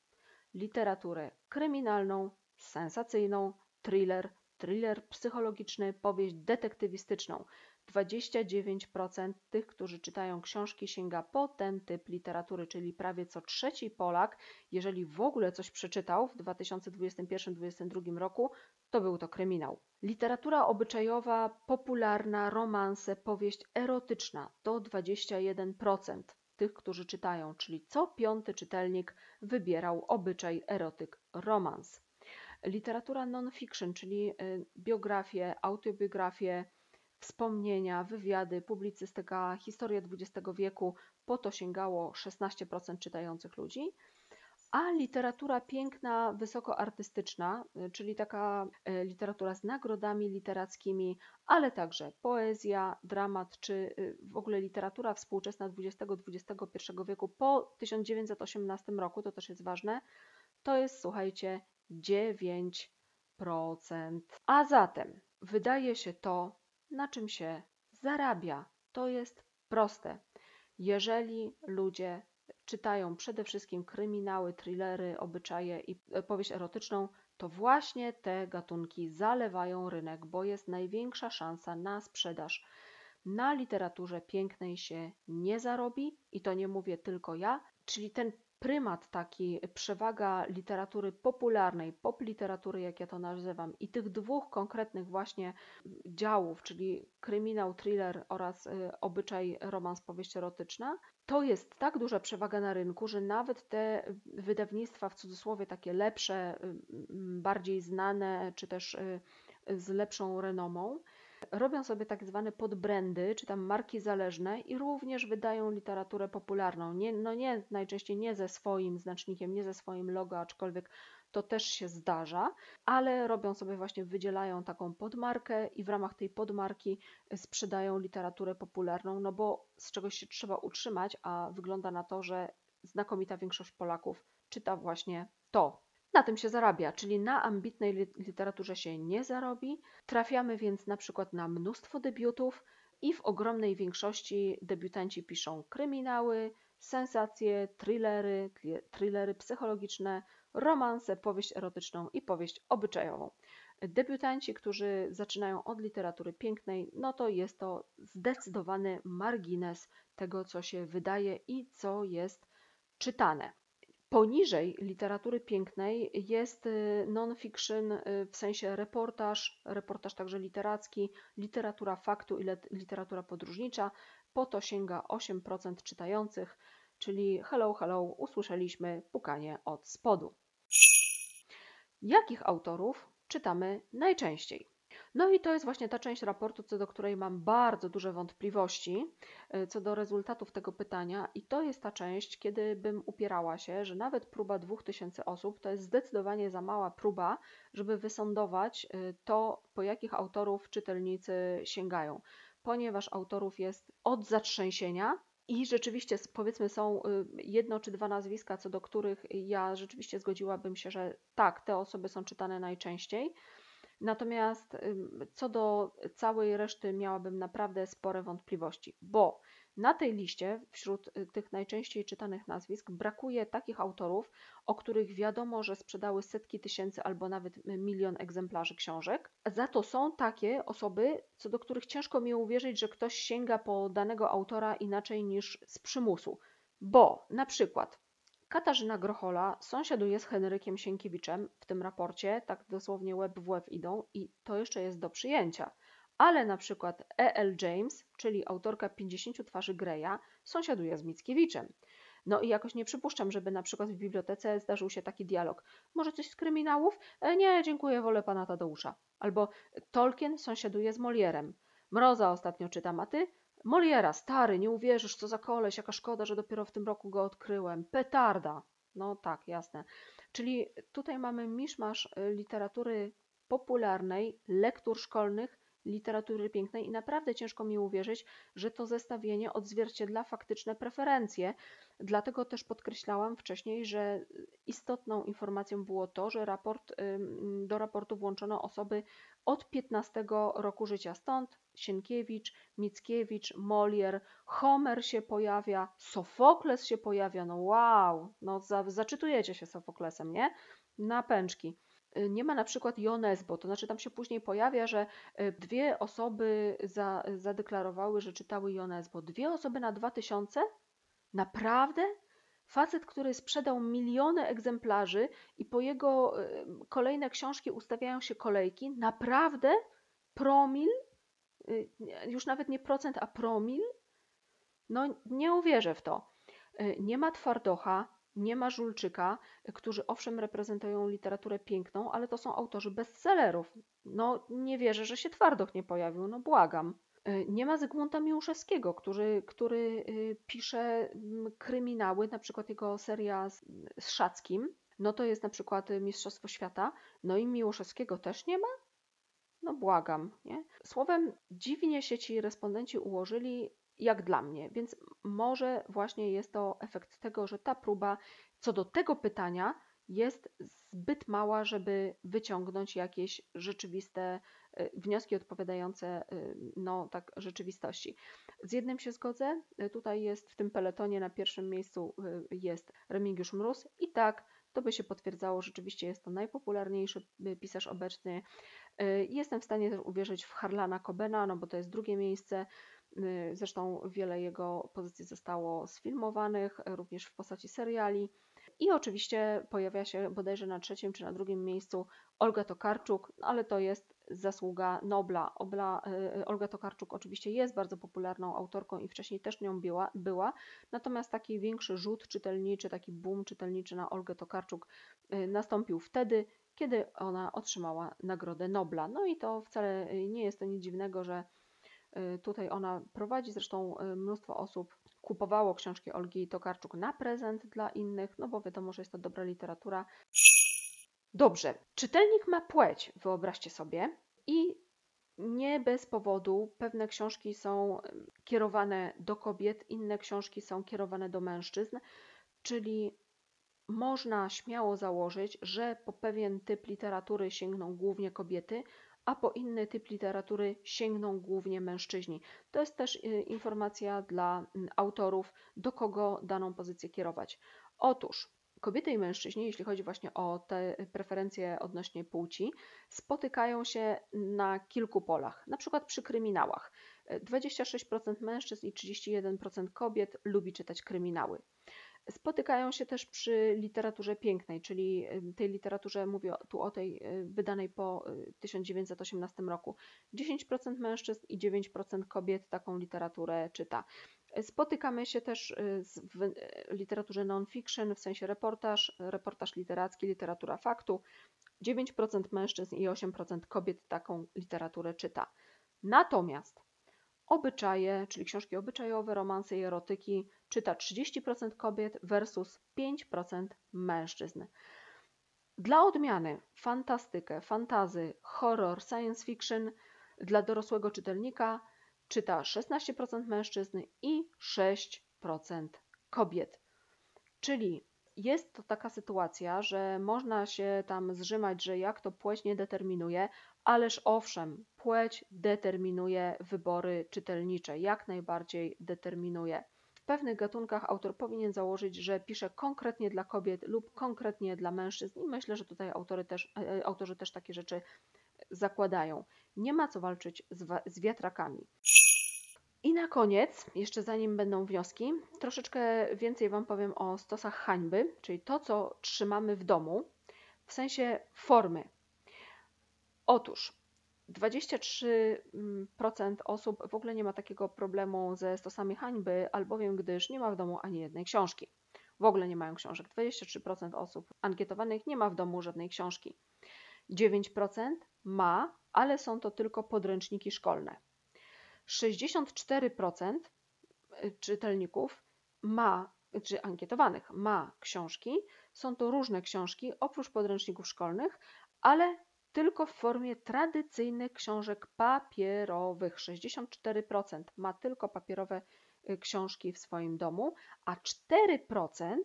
[SPEAKER 1] literaturę kryminalną, sensacyjną, thriller, thriller psychologiczny, powieść detektywistyczną. 29% tych, którzy czytają książki, sięga po ten typ literatury, czyli prawie co trzeci Polak, jeżeli w ogóle coś przeczytał w 2021-2022 roku, to był to kryminał. Literatura obyczajowa, popularna, romanse, powieść erotyczna to 21% tych, którzy czytają, czyli co piąty czytelnik wybierał obyczaj, erotyk, romans. Literatura non-fiction, czyli y, biografie, autobiografie, wspomnienia, wywiady, publicystyka, historia XX wieku, po to sięgało 16% czytających ludzi. A literatura piękna, wysokoartystyczna, y, czyli taka y, literatura z nagrodami literackimi, ale także poezja, dramat, czy w ogóle literatura współczesna XX-XXI wieku po 1918 roku, to też jest ważne, to jest, słuchajcie, 9%. A zatem wydaje się to, na czym się zarabia. To jest proste. Jeżeli ludzie czytają przede wszystkim kryminały, thrillery, obyczaje i e, powieść erotyczną, to właśnie te gatunki zalewają rynek, bo jest największa szansa na sprzedaż. Na literaturze pięknej się nie zarobi i to nie mówię tylko ja, czyli ten prymat taki, przewaga literatury popularnej, pop literatury, jak ja to nazywam, i tych dwóch konkretnych właśnie działów, czyli kryminał, thriller oraz y, obyczaj, romans, powieść erotyczna, to jest tak duża przewaga na rynku, że nawet te wydawnictwa w cudzysłowie takie lepsze, y, bardziej znane, czy też y, z lepszą renomą, robią sobie tak zwane podbrandy, czy tam marki zależne i również wydają literaturę popularną. Nie, no nie, najczęściej nie ze swoim znacznikiem, nie ze swoim logo, aczkolwiek to też się zdarza, ale robią sobie właśnie, wydzielają taką podmarkę i w ramach tej podmarki sprzedają literaturę popularną, no bo z czegoś się trzeba utrzymać, a wygląda na to, że znakomita większość Polaków czyta właśnie to. Na tym się zarabia, czyli na ambitnej literaturze się nie zarobi. Trafiamy więc na przykład na mnóstwo debiutów i w ogromnej większości debiutanci piszą kryminały, sensacje, thrillery, thrillery psychologiczne, romanse, powieść erotyczną i powieść obyczajową. Debiutanci, którzy zaczynają od literatury pięknej, no to jest to zdecydowany margines tego, co się wydaje i co jest czytane. Poniżej literatury pięknej jest y, non-fiction y, w sensie reportaż, reportaż także literacki, literatura faktu i literatura podróżnicza. Po to sięga 8% czytających, czyli hello, hello, usłyszeliśmy pukanie od spodu. Jakich autorów czytamy najczęściej? No i to jest właśnie ta część raportu, co do której mam bardzo duże wątpliwości y, co do rezultatów tego pytania, i to jest ta część, kiedy bym upierała się, że nawet próba 2000 osób to jest zdecydowanie za mała próba, żeby wysądować y, to, po jakich autorów czytelnicy sięgają, ponieważ autorów jest od zatrzęsienia. I rzeczywiście, powiedzmy, są y, jedno czy dwa nazwiska, co do których ja rzeczywiście zgodziłabym się, że tak, te osoby są czytane najczęściej. Natomiast co do całej reszty miałabym naprawdę spore wątpliwości, bo na tej liście wśród y, tych najczęściej czytanych nazwisk brakuje takich autorów, o których wiadomo, że sprzedały setki tysięcy albo nawet y, milion egzemplarzy książek. Za to są takie osoby, co do których ciężko mi uwierzyć, że ktoś sięga po danego autora inaczej niż z przymusu. Bo na przykład Katarzyna Grochola sąsiaduje z Henrykiem Sienkiewiczem w tym raporcie, tak dosłownie łeb w łeb idą i to jeszcze jest do przyjęcia. Ale na przykład E.L. James, czyli autorka 50 twarzy Greya, sąsiaduje z Mickiewiczem. No i jakoś nie przypuszczam, żeby na przykład w bibliotece zdarzył się taki dialog. Może coś z kryminałów? E, nie, dziękuję, wolę pana Tadeusza. Albo Tolkien sąsiaduje z Molierem. Mroza ostatnio czytam, a ty? Moliera, stary, nie uwierzysz, co za koleś, jaka szkoda, że dopiero w tym roku go odkryłem. Petarda. No tak, jasne. Czyli tutaj mamy miszmasz y, literatury popularnej, lektur szkolnych, literatury pięknej i naprawdę ciężko mi uwierzyć, że to zestawienie odzwierciedla faktyczne preferencje. Dlatego też podkreślałam wcześniej, że istotną informacją było to, że raport, do raportu włączono osoby od 15 roku życia. Stąd Sienkiewicz, Mickiewicz, Molier, Homer się pojawia, Sofokles się pojawia. No wow, no za, zaczytujecie się Sofoklesem, nie? Na pęczki. Nie ma na przykład Jonesbo, to znaczy tam się później pojawia, że y, dwie osoby za, zadeklarowały, że czytały Jonesbo. Dwie osoby na dwa tysiące? Naprawdę? Facet, który sprzedał miliony egzemplarzy i po jego y, kolejne książki ustawiają się kolejki, naprawdę? Promil? Już nawet nie procent, a promil? No nie uwierzę w to. Nie ma twardocha, nie ma Żulczyka, którzy owszem reprezentują literaturę piękną, ale to są autorzy bestsellerów. No nie wierzę, że się Twardoch nie pojawił, no błagam. E, nie ma Zygmunta Miłuszewskiego, który, który e, pisze kryminały, na przykład jego seria z, z Szackim, no to jest na przykład Mistrzostwo Świata, no i Miłoszewskiego też nie ma? No błagam, nie? Słowem, dziwnie się ci respondenci ułożyli, jak dla mnie. Więc może właśnie jest to efekt tego, że ta próba co do tego pytania jest zbyt mała, żeby wyciągnąć jakieś rzeczywiste y, wnioski odpowiadające y, no, tak, rzeczywistości. Z jednym się zgodzę, y, tutaj jest w tym peletonie na pierwszym miejscu jest Remigiusz Mróz i tak, to by się potwierdzało, rzeczywiście jest to najpopularniejszy pisarz obecny. Jestem w stanie też uwierzyć w Harlana Cobena, no bo to jest drugie miejsce. Y, zresztą wiele jego pozycji zostało sfilmowanych, również w postaci seriali. I oczywiście pojawia się bodajże na trzecim czy na drugim miejscu Olga Tokarczuk, no ale to jest zasługa Nobla. Obla, y, Olga Tokarczuk oczywiście jest bardzo popularną autorką i wcześniej też nią była, była, natomiast taki większy rzut czytelniczy, taki boom czytelniczy na Olgę Tokarczuk nastąpił wtedy, kiedy ona otrzymała Nagrodę Nobla. No i to wcale nie jest to nic dziwnego, że tutaj ona prowadzi, zresztą mnóstwo osób kupowało książki Olgi Tokarczuk na prezent dla innych, no bo wiadomo, że jest to dobra literatura. Dobrze, czytelnik ma płeć, wyobraźcie sobie, i nie bez powodu pewne książki są kierowane do kobiet, inne książki są kierowane do mężczyzn, czyli można śmiało założyć, że po pewien typ literatury sięgną głównie kobiety, a po inny typ literatury sięgną głównie mężczyźni. To jest też y, informacja dla mm, autorów, do kogo daną pozycję kierować. Otóż kobiety i mężczyźni, jeśli chodzi właśnie o te preferencje odnośnie płci, spotykają się na kilku polach, na przykład przy kryminałach. 26% mężczyzn i 31% kobiet lubi czytać kryminały. Spotykają się też przy literaturze pięknej, czyli tej literaturze, mówię tu o tej y, wydanej po 1918 y, roku. 10% mężczyzn i 9% kobiet taką literaturę czyta. Spotykamy się też w literaturze non-fiction, w sensie reportaż, reportaż literacki, literatura faktu. 9% mężczyzn i 8% kobiet taką literaturę czyta. Natomiast obyczaje, czyli książki obyczajowe, romanse i erotyki czyta 30% kobiet versus 5% mężczyzn. Dla odmiany fantastykę, fantazy, horror, science fiction dla dorosłego czytelnika czyta 16% mężczyzn i 6% kobiet. Czyli jest to taka sytuacja, że można się tam zrzymać, że jak to płeć nie determinuje, ależ owszem, płeć determinuje wybory czytelnicze, jak najbardziej determinuje. W pewnych gatunkach autor powinien założyć, że pisze konkretnie dla kobiet lub konkretnie dla mężczyzn i myślę, że tutaj autory też, e, e, autorzy też takie rzeczy zakładają. Nie ma co walczyć z, z wiatrakami. I na koniec, jeszcze zanim będą wnioski, troszeczkę więcej Wam powiem o stosach hańby, czyli to, co trzymamy w domu, w sensie formy. Otóż 23% osób w ogóle nie ma takiego problemu ze stosami hańby, albowiem gdyż nie ma w domu ani jednej książki. W ogóle nie mają książek. 23% osób ankietowanych nie ma w domu żadnej książki. 9% ma, ale są to tylko podręczniki szkolne. 64% y, czytelników ma, czy ankietowanych ma książki. Są to różne książki, oprócz podręczników szkolnych, ale tylko w formie tradycyjnych książek papierowych. 64% ma tylko papierowe y, książki w swoim domu, a 4%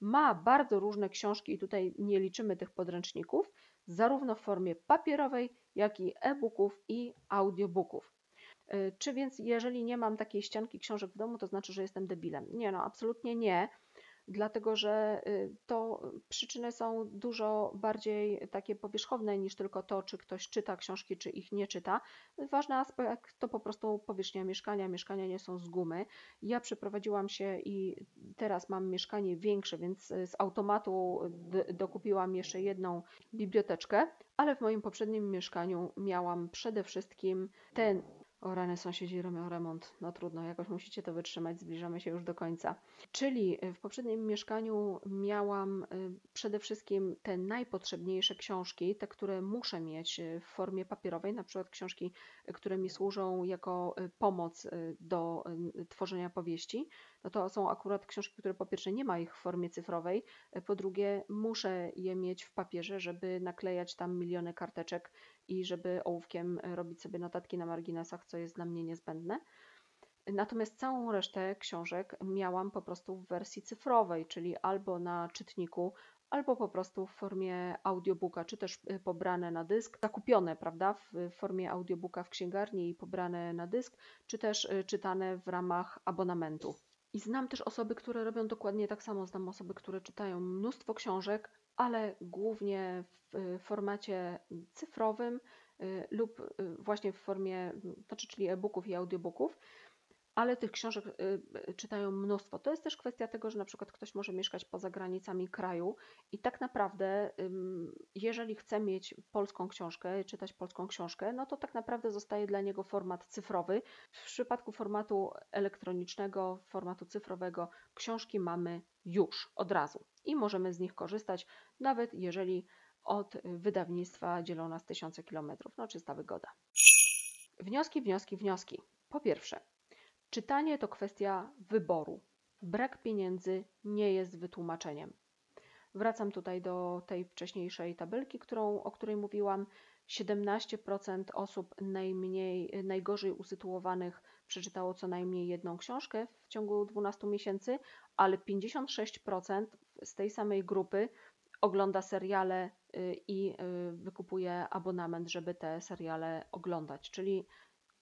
[SPEAKER 1] ma bardzo różne książki, i tutaj nie liczymy tych podręczników, zarówno w formie papierowej, jak i e-booków i audiobooków. Y, czy więc, jeżeli nie mam takiej ścianki książek w domu, to znaczy, że jestem debilem? Nie, no absolutnie nie, dlatego że y, to przyczyny są dużo bardziej takie powierzchowne niż tylko to, czy ktoś czyta książki, czy ich nie czyta. Ważny aspekt to po prostu powierzchnia mieszkania. Mieszkania nie są z gumy. Ja przeprowadziłam się i teraz mam mieszkanie większe, więc z automatu dokupiłam jeszcze jedną biblioteczkę, ale w moim poprzednim mieszkaniu miałam przede wszystkim ten o rany sąsiedzi robią remont. No trudno, jakoś musicie to wytrzymać, zbliżamy się już do końca. Czyli y, w poprzednim mieszkaniu miałam y, przede wszystkim te najpotrzebniejsze książki, te, które muszę mieć y, w formie papierowej, na przykład książki, które mi służą jako pomoc do tworzenia powieści. No to są akurat książki, które po pierwsze nie ma ich w formie cyfrowej, po drugie muszę je mieć w papierze, żeby naklejać tam miliony karteczek i żeby ołówkiem robić sobie notatki na marginesach, co jest dla mnie niezbędne. Natomiast całą resztę książek miałam po prostu w wersji cyfrowej, czyli albo na czytniku, albo po prostu w formie audiobooka, czy też y, pobrane na dysk, zakupione, prawda, w formie audiobooka w księgarni i pobrane na dysk, czy też czytane w ramach abonamentu. I znam też osoby, które robią dokładnie tak samo. Znam osoby, które czytają mnóstwo książek, ale głównie w formacie cyfrowym y, lub y, właśnie w formie, znaczy czyli e-booków i audiobooków ale tych książek y, czytają mnóstwo. To jest też kwestia tego, że na przykład ktoś może mieszkać poza granicami kraju i tak naprawdę, jeżeli chce mieć polską książkę, czytać polską książkę, no to tak naprawdę zostaje dla niego format cyfrowy. W przypadku formatu elektronicznego, formatu cyfrowego, książki mamy już od razu i możemy z nich korzystać, nawet jeżeli od wydawnictwa dzielona z tysiące kilometrów. No, czysta wygoda. Wnioski, wnioski, wnioski. Po pierwsze, czytanie to kwestia wyboru. Brak pieniędzy nie jest wytłumaczeniem. Wracam tutaj do tej wcześniejszej tabelki, którą, o której mówiłam. 17% osób najmniej, najgorzej usytuowanych przeczytało co najmniej jedną książkę w ciągu 12 miesięcy, ale 56% z tej samej grupy ogląda seriale y, i y, wykupuje abonament, żeby te seriale oglądać. Czyli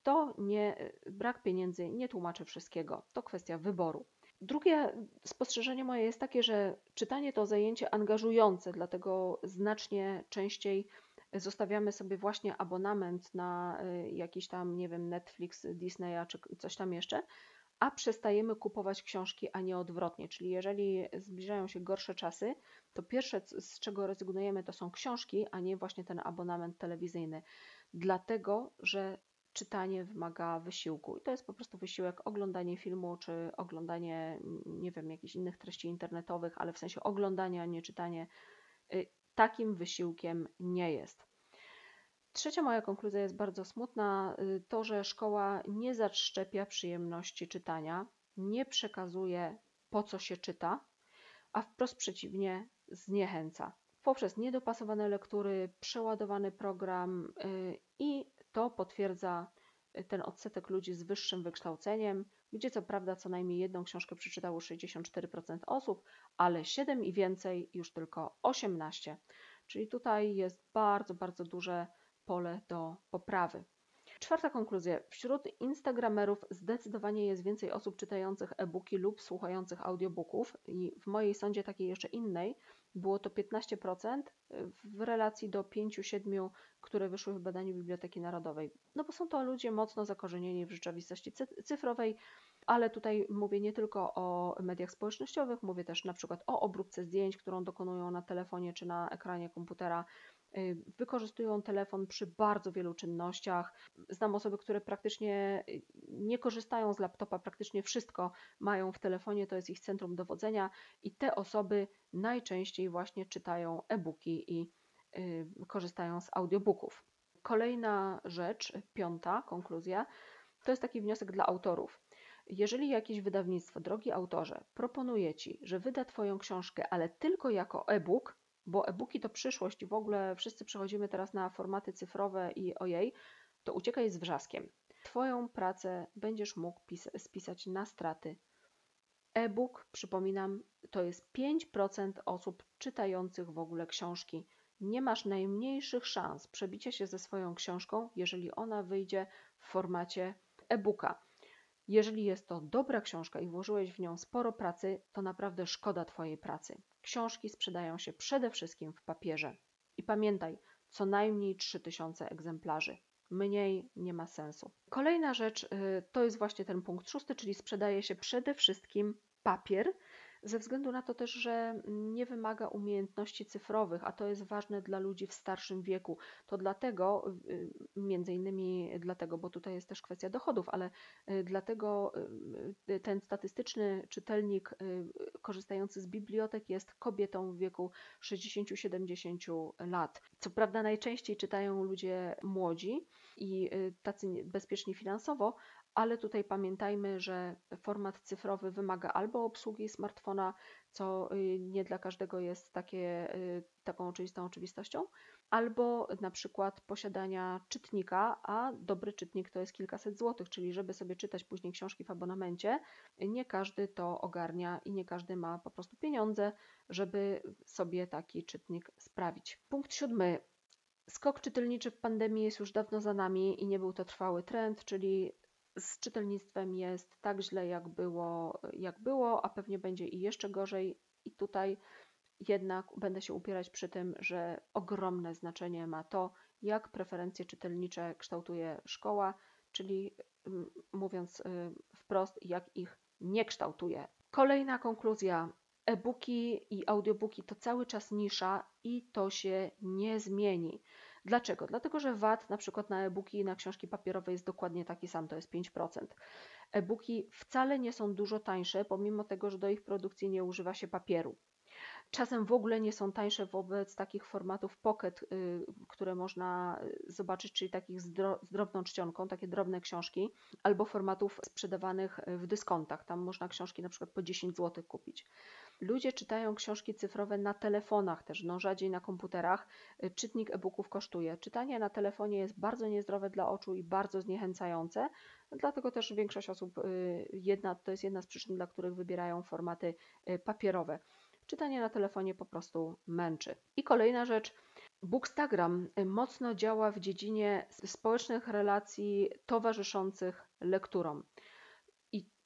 [SPEAKER 1] to nie, brak pieniędzy nie tłumaczy wszystkiego. To kwestia wyboru. Drugie spostrzeżenie moje jest takie, że czytanie to zajęcie angażujące, dlatego znacznie częściej zostawiamy sobie właśnie abonament na y, jakiś tam, nie wiem, Netflix, Disneya czy coś tam jeszcze, a przestajemy kupować książki, a nie odwrotnie. Czyli jeżeli zbliżają się gorsze czasy, to pierwsze, z czego rezygnujemy, to są książki, a nie właśnie ten abonament telewizyjny. Dlatego, że czytanie wymaga wysiłku. I to jest po prostu wysiłek oglądanie filmu, czy oglądanie, nie wiem, jakichś innych treści internetowych, ale w sensie oglądania, nie czytanie. Y, takim wysiłkiem nie jest. Trzecia moja konkluzja jest bardzo smutna. Y, to, że szkoła nie zaszczepia przyjemności czytania, nie przekazuje po co się czyta, a wprost przeciwnie, zniechęca. Poprzez niedopasowane lektury, przeładowany program y, i to potwierdza y, ten odsetek ludzi z wyższym wykształceniem, gdzie co prawda co najmniej jedną książkę przeczytało 64% osób, ale 7 i więcej już tylko 18%. Czyli tutaj jest bardzo, bardzo duże pole do poprawy. Czwarta konkluzja. Wśród Instagramerów zdecydowanie jest więcej osób czytających e-booki lub słuchających audiobooków i w mojej sądzie takiej jeszcze innej było to 15% w relacji do 5-7, które wyszły w badaniu Biblioteki Narodowej. No bo są to ludzie mocno zakorzenieni w rzeczywistości cyfrowej, ale tutaj mówię nie tylko o mediach społecznościowych, mówię też na przykład o obróbce zdjęć, którą dokonują na telefonie czy na ekranie komputera. Y, wykorzystują telefon przy bardzo wielu czynnościach. Znam osoby, które praktycznie y, nie korzystają z laptopa, praktycznie wszystko mają w telefonie, to jest ich centrum dowodzenia, i te osoby najczęściej właśnie czytają e-booki i y, korzystają z audiobooków. Kolejna rzecz, piąta konkluzja, to jest taki wniosek dla autorów. Jeżeli jakieś wydawnictwo, drogi autorze, proponuje ci, że wyda Twoją książkę, ale tylko jako e-book, bo e-booki to przyszłość i w ogóle wszyscy przechodzimy teraz na formaty cyfrowe i ojej, to uciekaj z wrzaskiem. Twoją pracę będziesz mógł spisać na straty. E-book, przypominam, to jest 5% osób czytających w ogóle książki. Nie masz najmniejszych szans przebicia się ze swoją książką, jeżeli ona wyjdzie w formacie e-booka. Jeżeli jest to dobra książka i włożyłeś w nią sporo pracy, to naprawdę szkoda Twojej pracy. Książki sprzedają się przede wszystkim w papierze. I pamiętaj, co najmniej 3000 egzemplarzy. Mniej nie ma sensu. Kolejna rzecz y, to jest właśnie ten punkt szósty, czyli sprzedaje się przede wszystkim papier, ze względu na to też, że nie wymaga umiejętności cyfrowych, a to jest ważne dla ludzi w starszym wieku. To dlatego, y, między innymi dlatego, bo tutaj jest też kwestia dochodów, ale y, dlatego y, ten statystyczny czytelnik korzystający z bibliotek jest kobietą w wieku 60-70 lat. Co prawda najczęściej czytają ludzie młodzi i tacy bezpieczni finansowo, ale tutaj pamiętajmy, że format cyfrowy wymaga albo obsługi smartfona, co y, nie dla każdego jest takie, y, taką oczywistą oczywistością, albo na przykład posiadania czytnika, a dobry czytnik to jest kilkaset złotych, czyli żeby sobie czytać później książki w abonamencie, nie każdy to ogarnia i nie każdy ma po prostu pieniądze, żeby sobie taki czytnik sprawić. Punkt siódmy. Skok czytelniczy w pandemii jest już dawno za nami i nie był to trwały trend, czyli z czytelnictwem jest tak źle, jak było, jak było, a pewnie będzie i jeszcze gorzej. I tutaj jednak będę się upierać przy tym, że ogromne znaczenie ma to, jak preferencje czytelnicze kształtuje szkoła, czyli mm, mówiąc y, wprost, jak ich nie kształtuje. Kolejna konkluzja. E-booki i audiobooki to cały czas nisza i to się nie zmieni. Dlaczego? Dlatego, że VAT na przykład na e-booki i na książki papierowe jest dokładnie taki sam, to jest 5%. E-booki wcale nie są dużo tańsze, pomimo tego, że do ich produkcji nie używa się papieru. czasem w ogóle nie są tańsze wobec takich formatów pocket, y, które można zobaczyć, czyli takich z, dro z drobną czcionką, takie drobne książki, albo formatów sprzedawanych w dyskontach. Tam można książki na przykład po 10 zł kupić. Ludzie czytają książki cyfrowe na telefonach też, no rzadziej na komputerach. Y, czytnik e-booków kosztuje. Czytanie na telefonie jest bardzo niezdrowe dla oczu i bardzo zniechęcające, dlatego też większość osób, y, jedna, to jest jedna z przyczyn, dla których wybierają formaty y, papierowe. Czytanie na telefonie po prostu męczy. I kolejna rzecz, Bookstagram mocno działa w dziedzinie społecznych relacji towarzyszących lekturom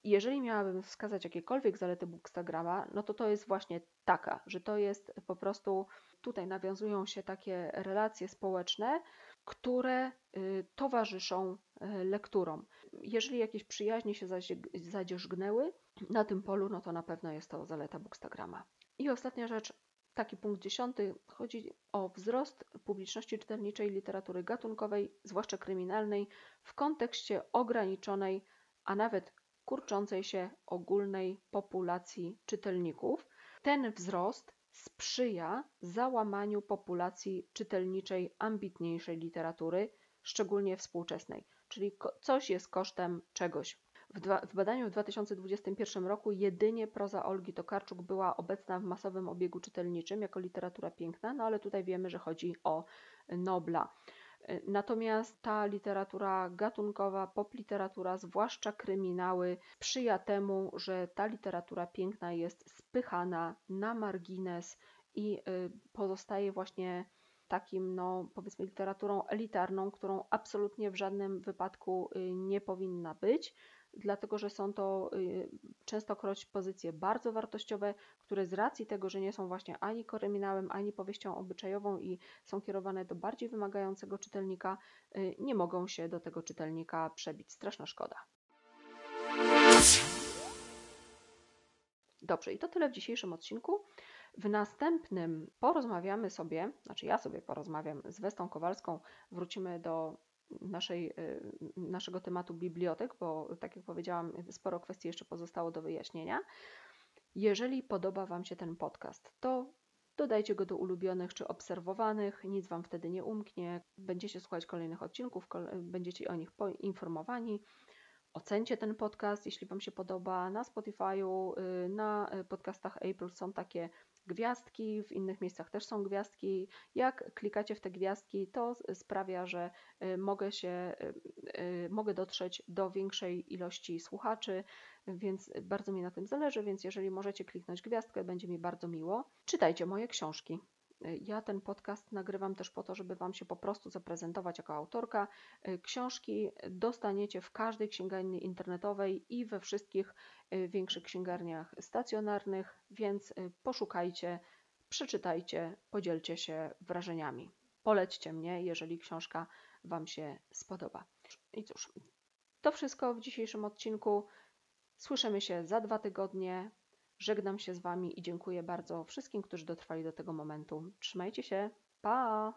[SPEAKER 1] jeżeli miałabym wskazać jakiekolwiek zalety Bookstagrama, no to to jest właśnie taka, że to jest po prostu, tutaj nawiązują się takie relacje społeczne, które y, towarzyszą y, lekturom. Jeżeli jakieś przyjaźnie się zadzierzgnęły na tym polu, no to na pewno jest to zaleta Bookstagrama. I ostatnia rzecz, taki punkt dziesiąty, chodzi o wzrost publiczności czytelniczej literatury gatunkowej, zwłaszcza kryminalnej, w kontekście ograniczonej, a nawet kurczącej się ogólnej populacji czytelników. Ten wzrost sprzyja załamaniu populacji czytelniczej ambitniejszej literatury, szczególnie współczesnej, czyli coś jest kosztem czegoś. W, dwa, w, badaniu w 2021 roku jedynie proza Olgi Tokarczuk była obecna w masowym obiegu czytelniczym jako literatura piękna, no ale tutaj wiemy, że chodzi o Nobla. Natomiast ta literatura gatunkowa, popliteratura, zwłaszcza kryminały, sprzyja temu, że ta literatura piękna jest spychana na margines i y, pozostaje właśnie takim, no powiedzmy, literaturą elitarną, którą absolutnie w żadnym wypadku y, nie powinna być dlatego że są to y, częstokroć pozycje bardzo wartościowe, które z racji tego, że nie są właśnie ani kryminałem, ani powieścią obyczajową i są kierowane do bardziej wymagającego czytelnika, y, nie mogą się do tego czytelnika przebić. Straszna szkoda. Dobrze, i to tyle w dzisiejszym odcinku. W następnym porozmawiamy sobie, znaczy ja sobie porozmawiam z Westą Kowalską, wrócimy do naszej, y, naszego tematu bibliotek, bo tak jak powiedziałam, sporo kwestii jeszcze pozostało do wyjaśnienia. Jeżeli podoba Wam się ten podcast, to dodajcie go do ulubionych czy obserwowanych, nic Wam wtedy nie umknie. Będziecie słuchać kolejnych odcinków, będziecie o nich poinformowani. Ocencie ten podcast, jeśli Wam się podoba. Na Spotify'u, y, na podcastach April są takie gwiazdki, w innych miejscach też są gwiazdki. Jak klikacie w te gwiazdki, to sprawia, że y, mogę się, y, y, mogę dotrzeć do większej ilości słuchaczy, więc bardzo mi na tym zależy, więc jeżeli możecie kliknąć gwiazdkę, będzie mi bardzo miło. Czytajcie moje książki. Ja ten podcast nagrywam też po to, żeby Wam się po prostu zaprezentować jako autorka. Książki dostaniecie w każdej księgarni internetowej i we wszystkich y, większych księgarniach stacjonarnych, więc poszukajcie, przeczytajcie, podzielcie się wrażeniami. Polećcie mnie, jeżeli książka Wam się spodoba. I cóż, to wszystko w dzisiejszym odcinku. Słyszymy się za dwa tygodnie. Żegnam się z Wami i dziękuję bardzo wszystkim, którzy dotrwali do tego momentu. Trzymajcie się. Pa!